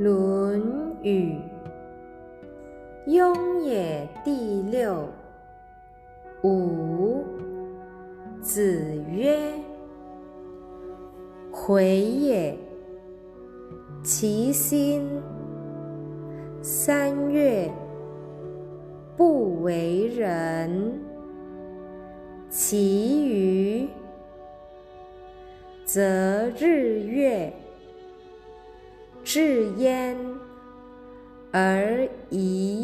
论语·雍也第六。五。子曰：“回也，其心。三月，不为人。其余，则日月。”至焉而已。